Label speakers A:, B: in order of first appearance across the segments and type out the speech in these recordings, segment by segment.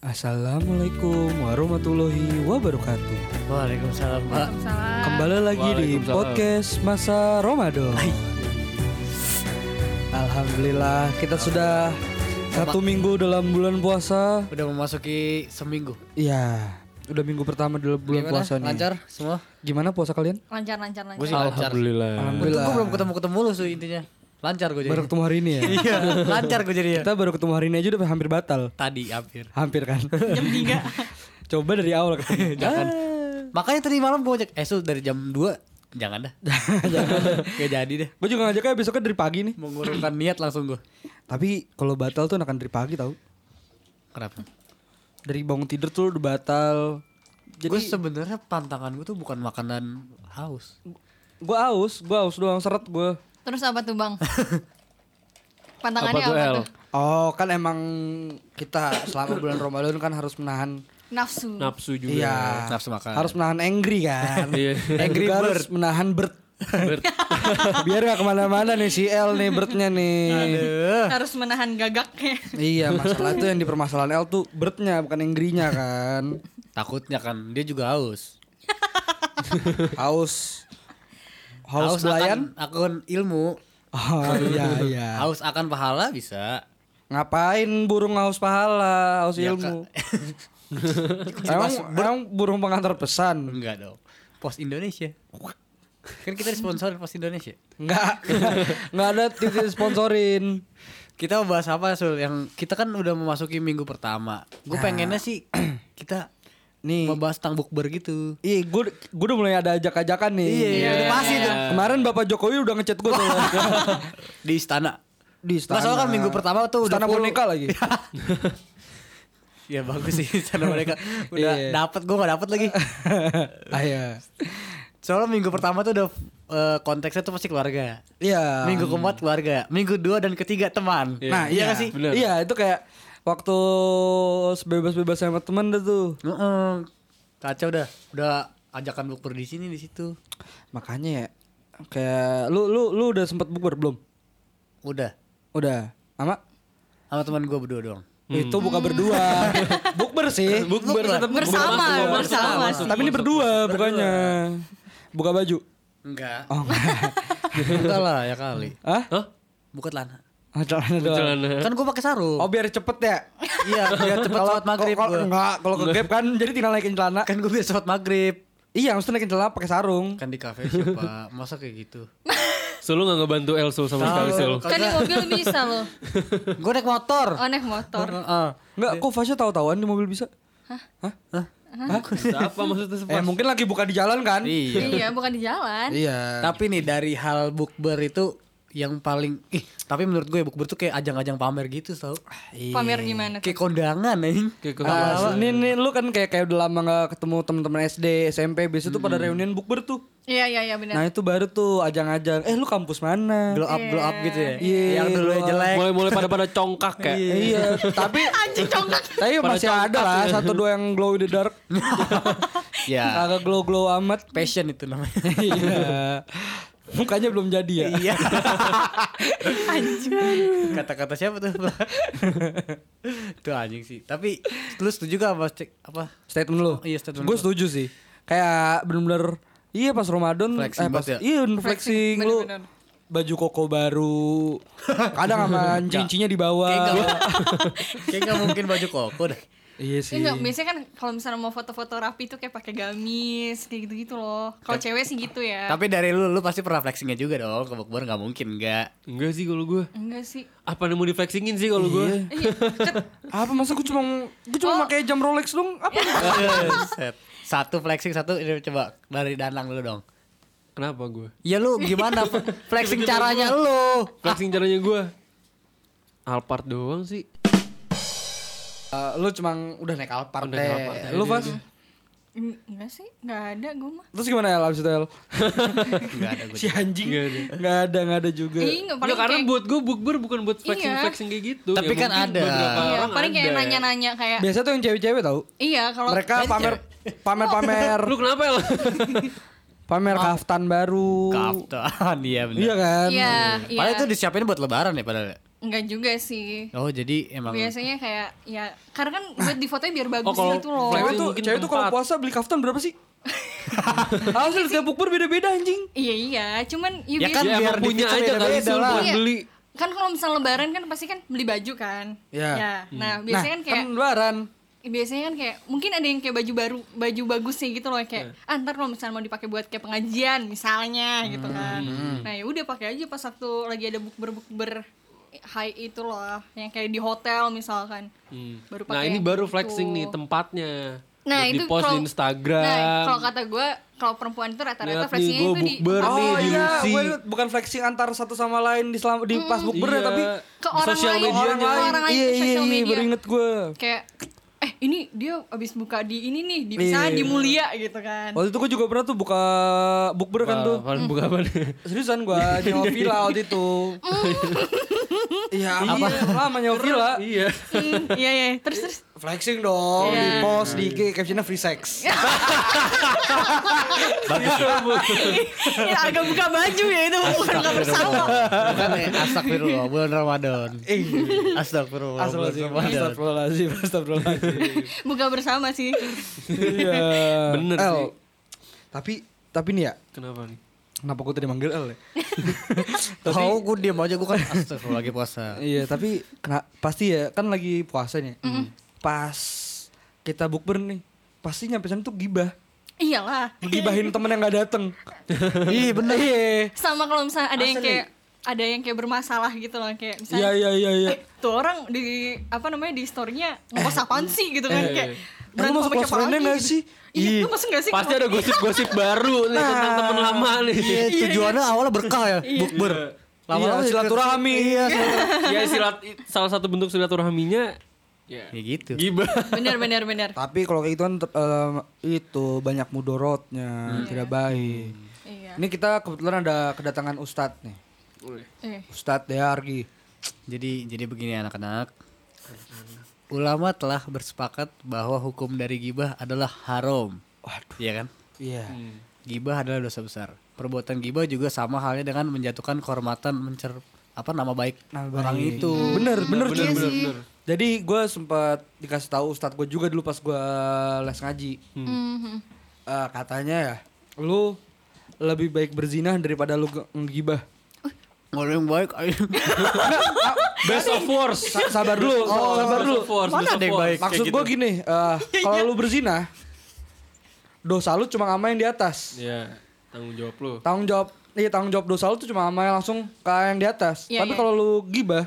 A: Assalamualaikum warahmatullahi wabarakatuh.
B: Waalaikumsalam Pak.
C: Waalaikumsalam.
A: Kembali lagi di
D: Waalaikumsalam.
A: podcast masa Ramadan. Alhamdulillah kita sudah satu minggu dalam bulan puasa.
B: Udah memasuki seminggu.
A: Iya, udah minggu pertama dalam bulan
B: Gimana?
A: puasa nih.
B: Lancar semua?
A: Gimana puasa kalian?
C: Lancar, lancar, lancar.
B: Gue sih lancar.
D: Alhamdulillah.
A: Alhamdulillah.
B: Gue belum ketemu-ketemu lu sih intinya. Lancar gue jadi.
A: Baru ketemu hari ini ya.
B: Iya, lancar gue jadi ya.
A: kita baru ketemu hari ini aja udah hampir batal.
B: Tadi hampir.
A: Hampir kan? Jam 3 Coba dari awal ketemu.
B: Jangan. Makanya tadi malam gue ngajak, eh Sul dari jam 2 Jangan dah. Jangan. Gak jadi deh.
A: Gue juga ngajaknya besoknya dari pagi nih.
B: Mengurungkan niat langsung gue.
A: Tapi kalau batal tuh akan dari pagi tau.
B: Kenapa?
A: Dari bangun tidur tuh udah batal. Jadi
B: gue sebenarnya pantangan gue tuh bukan makanan haus.
A: gue aus, gue aus doang seret gue.
C: Terus apa tuh bang?
D: Apa
C: Pantangannya
D: tuh
C: apa, tuh?
A: Oh kan emang kita selama bulan Ramadan kan harus menahan
C: Nafsu.
D: Nafsu juga.
A: Iya
B: Nafsu makan.
A: Harus menahan angry kan
D: Iya.
A: Angry juga harus menahan bird Biar gak ke mana-mana nih si L nih birdnya nih
C: Harus menahan gagaknya.
A: Iya masalah itu yang di permasalahan L tuh birdnya bukan angry-nya kan
B: Takutnya kan dia juga haus.
A: Haus Haus
B: akan
A: belayan
B: akun ilmu.
A: Oh iya iya
B: Haus akan pahala bisa.
A: Ngapain burung haus pahala Haus
B: Ya,
A: ilmu emang, emang burung pengantar pesan
B: Enggak dong. Pos Indonesia. Kan kita disponsorin Pos Indonesia.
A: Enggak Enggak ada titik sponsorin
B: Kita mau bahas apa Sul? Yang kita kan udah memasuki minggu pertama. Gue pengennya sih kita
A: Nih
B: membahas tentang bukber gitu.
A: Iya, gue gue udah mulai ada ajak-ajakan nih.
B: Iya, udah pasti tuh.
A: Kemarin Bapak Jokowi udah ngechat gue
B: Di istana.
A: di
B: Nah, soalnya kan minggu pertama tuh udah
A: Istana
B: full-
A: boneka lagi.
B: Ya bagus sih istana mereka. Udah
A: Iya.
B: dapat gue gak dapat lagi.
A: Ayo.
B: Soalnya minggu pertama tuh udah eh, konteksnya tuh pasti keluarga.
A: Iya.
B: Minggu keempat keluarga, minggu dua dan ketiga teman.
A: Nah,
B: iya
A: iya
B: sih?
D: Bener.
A: Iya, itu kayak waktu sebebas-bebas sama temen dah tuh.
B: Heeh. Kacau dah. Udah ajakan bukber di sini di situ.
A: Makanya ya kayak lu lu lu udah sempet bukber belum?
B: Udah.
A: Udah. Sama
B: Sama teman gue berdua doang.
A: itu buka berdua. bukber sih.
D: Bukber tetap
C: Bersama, bersama
D: masuk.
A: Tapi ini berdua bukannya. Buka baju.
B: Enggak.
A: Oh, enggak.
B: Enggak lah ya kali.
A: Hah?
D: Hah?
B: Buka celana.
A: Oh, celana doang.
D: Celana.
B: Kan gue pakai sarung.
A: Oh biar cepet ya.
B: iya, biar cepet
A: Kalau
B: sholat maghrib
A: kalau-
B: gua.
A: enggak, kalau ke gap kan jadi tinggal naikin celana.
B: Kan gue biar sholat maghrib.
A: Iya, maksudnya naikin celana pakai sarung.
B: Kan di cafe siapa? Masa kayak gitu?
D: Sul lu gak ngebantu El Sul sama sekali Sul.
C: Kan di mobil bisa loh.
B: Gue naik motor.
C: Oh naik motor.
B: Heeh.
A: Enggak, kok Fasya tahu-tahuan di mobil bisa?
B: Hah?
D: Apa maksudnya
A: Eh, mungkin lagi buka di jalan kan?
B: Iya.
C: iya, bukan di jalan.
A: Iya.
B: Tapi nih dari hal bukber itu yang paling ih, tapi menurut gue bukber tuh kayak ajang-ajang pamer gitu tau.
C: Pamer gimana tuh?
B: Kayak kondangan anjing.
D: Kayak
A: Ah, ini, ini lu kan kayak kayak udah lama gak ketemu teman-teman SD, SMP, biasa tuh pada reunian bukber tuh.
C: Iya, iya, iya
A: Nah,
C: benar.
A: itu baru tuh ajang-ajang. Eh, lu kampus mana?
B: Glow up, glow up gitu ya.
A: Iya,
B: yang dulu
A: glow
B: jelek.
D: Mulai-mulai pada pada congkak kayak.
A: Iya, tapi
C: Anjing congkak.
A: tapi masih ada lah satu dua yang glow in the dark.
B: Ya,
A: Kagak glow-glow amat.
B: passion itu namanya.
A: Iya. Mukanya belum jadi ya.
B: Iya. Kata-kata siapa tuh? Itu anjing sih. Tapi lu setuju gak apa cek apa?
A: Statement lu?
B: Iya, statement
A: Gue
B: gua.
A: setuju sih. Kayak bener-bener iya pas Ramadan
B: Flexing
A: eh, pas
B: ya?
A: iya bener flexing,
C: Flexing,
A: lu
C: bener-bener.
A: baju koko baru. Kadang sama cincinya di
B: Kayak
A: bawah.
B: gak, kayak gak mungkin baju koko dah.
A: Iya sih.
C: Enggak, biasanya kan kalau misalnya mau foto-foto rapi tuh kayak pakai gamis, kayak gitu-gitu loh. Kalau cewek sih gitu ya.
B: Tapi dari lu, lu pasti pernah flexingnya juga dong ke bukber gak mungkin enggak.
D: Enggak sih kalau gue.
C: Enggak sih.
D: Apa yang mau di flexingin sih kalau gue?
C: Iya, kan
A: Apa masa gue cuma gue cuma
C: Oh.
A: pakai jam Rolex dong? Apa?
B: Set. Satu flexing, satu ini coba dari Danang dulu dong.
D: Kenapa gue?
B: Ya lu gimana flexing caranya lu?
D: Flexing caranya gue. Alphard doang sih.
A: Eh, lu cuma udah naik Alphard
D: Udah naik
A: deh.
D: Alphard
A: Lu pas?
D: tuh.
C: en- enggak sih, enggak ada gue mah.
A: Terus gimana ya abis itu El?
B: Enggak ada gue.
A: Si anjing.
D: Nggak ada.
A: Nggak ada, nggak ada juga.
C: Enggak paling
D: Enggak karena
C: kayak-
D: buat gue bukber bukan buat flexing
C: Iya.
D: flexing kayak gitu.
B: Tapi kan
D: mungkin
B: ada.
C: Iya, paling kayak nanya-nanya kayak
A: Biasa tuh yang cewek-cewek tau.
C: Iya, kalau
A: Mereka pamer pamer-pamer
D: Lu kenapa ya?
A: pamer kaftan baru.
B: Kaftan, iya benar.
A: Iya kan?
C: Iya, iya.
B: Padahal itu disiapin buat lebaran ya padahal.
C: Enggak juga sih.
B: Oh, jadi emang
C: Biasanya kayak ya karena kan buat di fotonya biar bagus
D: Oh, kalau
C: gitu loh.
A: Cewek tuh, cewek tuh kalau puasa beli kaftan berapa sih? Hasil setiap bukber beda-beda anjing.
C: Iya iya, cuman ya,
B: Ya kan
D: Ya
B: biar
D: emang punya aja kali buat
C: Iya.
D: beli.
C: kan kalau misalnya lebaran kan pasti kan beli baju kan.
A: Iya.
C: Ya. Nah, biasanya kan kayak
A: lebaran.
C: biasanya kan kayak mungkin ada yang kayak baju baru baju bagusnya gitu loh kayak ah, ntar kalau misalnya mau dipakai buat kayak pengajian misalnya gitu kan nah ya udah pakai aja pas waktu lagi ada bukber bukber high itu loh yang kayak di hotel misalkan
D: Hmm.
C: baru
D: Nah ini baru
C: itu.
D: flexing nih tempatnya.
C: nah
D: Buat
C: itu
D: di post
C: kalau-
D: di Instagram.
C: nah kalau kata gue kalau perempuan itu rata-rata
D: Lihat nih,
C: flexingnya
D: gua
C: itu di
D: bukber
C: tempat
D: nih
A: Oh
D: di
A: iya, gue bukan flexing antar satu sama lain di selama di pas bukber
D: Iya.
A: tapi
C: ke orang lain
D: medianya.
C: ke orang lain
A: iya
C: ke
A: iya
C: sosial
A: iya
C: media
A: baru inget gue.
C: kayak eh ini dia abis buka di ini nih di misalnya
A: Iya.
C: di mulia gitu kan
A: Waktu itu gue juga pernah tuh buka bukber kan tuh.
D: Buka apa nih?
A: Seriusan gue nyewa villa waktu itu. Iya, apa? Lama nyewa villa.
D: Iya.
C: Hmm, iya iya terus terus
A: Flexing dong,
C: Iya.
A: di post di IG captionnya free sex.
C: ya agak buka baju ya itu bukan buka bersama
B: Bukan ya, astagfirullah bulan Ramadan. Astagfirullah. Ramadan.
A: astagfirullahaladzim, astagfirullahaladzim.
C: buka bersama sih
A: Iya.
D: Bener sih.
A: Tapi tapi nih ya,
D: Kenapa nih?
A: Kenapa gue tadi manggil El ya?
B: Tahu gue diam aja gue kan astagfirullah lagi puasa.
A: Iya, tapi kena, pasti ya kan lagi puasa nih. Pas kita bukber nih, pasti nyampe sana tuh gibah.
C: iyalah
A: Gibahin temen yang gak dateng.
B: Ih bener.
A: Iya.
C: sama kalau misalnya ada yang
A: Asli.
C: kayak ada yang kayak bermasalah gitu loh kayak misalnya
A: Iya iya iya iya.
C: eh, tuh orang di apa namanya di storynya ngokos apaan sih gitu kan
D: Eh.
C: kayak
A: Lu masuk rendah
C: lagi
A: gak sih?
C: iya lu masuk gak sih
D: Pasti ada gosip-gosip baru nih tentang temen lama nih.
B: Iya, tujuannya awalnya berkah ya, bukber.
A: Iya, silaturahmi.
B: Iya, silaturahmi.
D: ya silat salah satu bentuk silaturahminya ya
B: Ya gitu.
D: gibah.
C: bener bener bener
A: Tapi kalau kayak gitu kan em, itu banyak mudorotnya, tidak baik.
C: iya
A: Ini kita kebetulan ada kedatangan Ustadz nih.
C: eh.
A: Ustadz Deargi.
B: Jadi jadi begini anak-anak. Ulama telah bersepakat bahwa hukum dari gibah adalah haram.
A: Waduh.
B: Iya kan?
A: Iya.
B: Gibah adalah dosa besar. Perbuatan gibah juga sama halnya dengan menjatuhkan kehormatan mencer apa nama baik
A: Nama
B: orang
A: baik.
B: itu.
A: Bener, bener,
C: Iya
A: cuy.
C: sih.
A: Jadi gue sempat dikasih tahu Ustadz gue juga dulu pas gue les ngaji.
C: Mhm.
A: Eh, katanya ya, lu lebih baik berzina daripada lu ge-
B: Orang yang baik. ayo.
D: Best of worst.
A: Sa- sabar dulu, sabar dulu.
D: Worst.
B: Mana ada yang baik?
A: Maksud gue
B: gitu.
A: gini, eh, kalau lu berzina, dosa lu cuma sama yang di atas.
D: Ya, tanggung jawab lu.
A: Tanggung jawab, iya tanggung jawab dosa lu tuh cuma sama yang langsung ke yang di atas.
C: Iya,
A: Tapi
C: iya.
A: kalau lu gibah,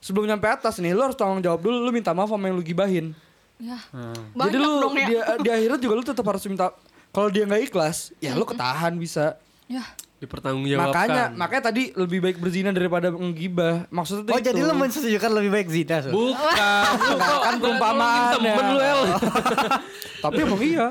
A: sebelum nyampe atas nih, lu harus tanggung jawab dulu, lu minta maaf sama yang lu gibahin.
C: ya
B: Hmm.
A: Jadi lu
C: dong ya
A: di, di akhirat juga lu tetap harus minta. Kalau dia nggak ikhlas, ya lu ketahan bisa.
C: ya
D: Dipertanggungjawabkan.
A: Makanya, makanya tadi lebih baik berzina daripada ngegibah. Maksudnya
B: Oh
A: itu.
B: jadi lu menunjukkan lebih baik zina. Sul?
D: Bukan, lu kok
A: kan perumpamaan
D: temen
A: ya.
D: lu El.
A: Tapi emang iya.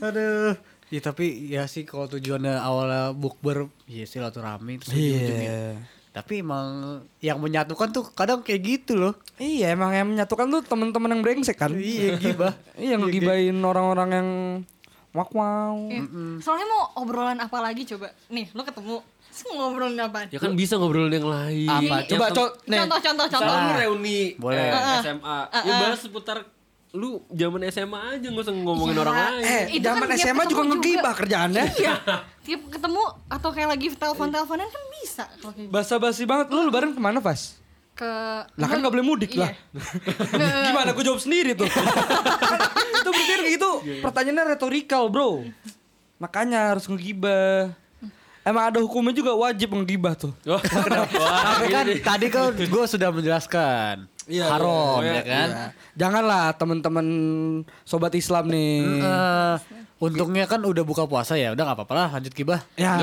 B: Aduh. Ya tapi ya sih kalau tujuannya awalnya bukber ya silaturahmi terus ujung-ujungnya. Tapi emang yang menyatukan tuh kadang kayak gitu loh.
A: Iya emang yang menyatukan tuh teman-teman yang brengsek kan.
B: Iya gibah.
A: Iya ngegibahin orang-orang yang wak wow.
C: Iya. soalnya mau obrolan apa lagi coba nih lo ketemu ngobrolin apa
D: Ya kan bisa ngobrol yang lain.
A: Apa?
D: Yang
A: Coba co- nih.
C: contoh contoh contoh
D: Misalnya lu
B: Ah.
D: reuni
B: Boleh.
D: eh, SMA. Ya bahas seputar lu zaman SMA aja nggak usah ngomongin
C: Ya,
D: orang lain.
A: Eh,
C: Itu kan
A: zaman
C: tiap
A: SMA juga ngegibah kerjaannya.
C: iya tiap ketemu atau kayak lagi telepon-teleponan kan bisa gitu.
A: Basa-basi banget. Lu lebaran ke mana, Pas?
C: Ke
A: Lah kan nggak boleh mudik
C: Iya.
A: lah. Gimana gue jawab sendiri tuh. itu berarti gitu. Pertanyaannya retorikal, Bro. Makanya harus ngegibah. Emang ada hukumnya juga wajib ngegibah tuh.
D: Wah, wah,
B: Tapi kan tadi kan gue sudah menjelaskan.
A: Iya,
B: Haram
D: iya.
B: ya kan.
A: Iya. Janganlah teman-teman sobat Islam nih.
B: Eh, untungnya kan udah buka puasa ya, udah nggak apa-apa lah lanjut gibah.
A: Ya.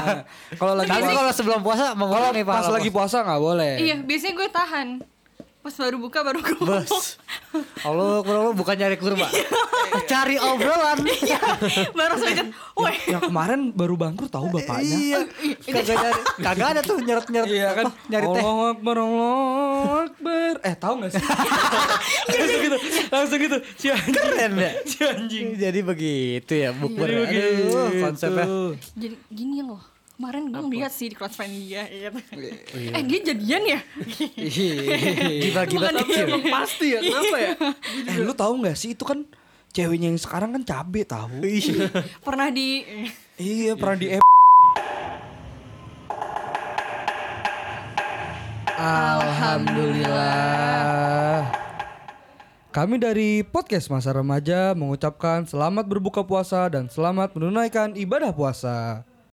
A: kalau lagi
B: Tapi kalau sebelum puasa
A: kalau
B: mengurangi
A: pas
B: pahala
A: lagi puasa nggak boleh.
C: iya biasanya gue tahan pas baru buka baru gue ngomong
B: Bos. Allah, Allah bukan nyari kurma. Cari obrolan.
C: baru saja woi
A: Yang kemarin baru bangkrut tahu bapaknya.
B: iya. Kagak nyari. Kagak ada tuh nyeret-nyeret.
A: Iya kan
B: nyari teh.
A: Allah Akbar Allah Akbar Eh tahu gak sih Langsung gitu Langsung gitu Si anjing
B: Keren ya.
A: Si anjing
B: Jadi begitu ya bukber.
A: Jadi
B: Aduh,
A: begitu.
B: konsepnya.
C: jadi gini loh kemarin gue ngeliat sih di close friend dia gitu.
A: Iya.
C: eh dia jadian ya Bukan
B: kecil.
D: Emang pasti ya, kenapa ya?
A: Eh lu tahu nggak sih itu kan ceweknya yang sekarang kan cabe tahu.
C: pernah di
A: iya pernah di Alhamdulillah. Kami dari podcast Masa Remaja mengucapkan selamat berbuka puasa dan selamat menunaikan ibadah puasa.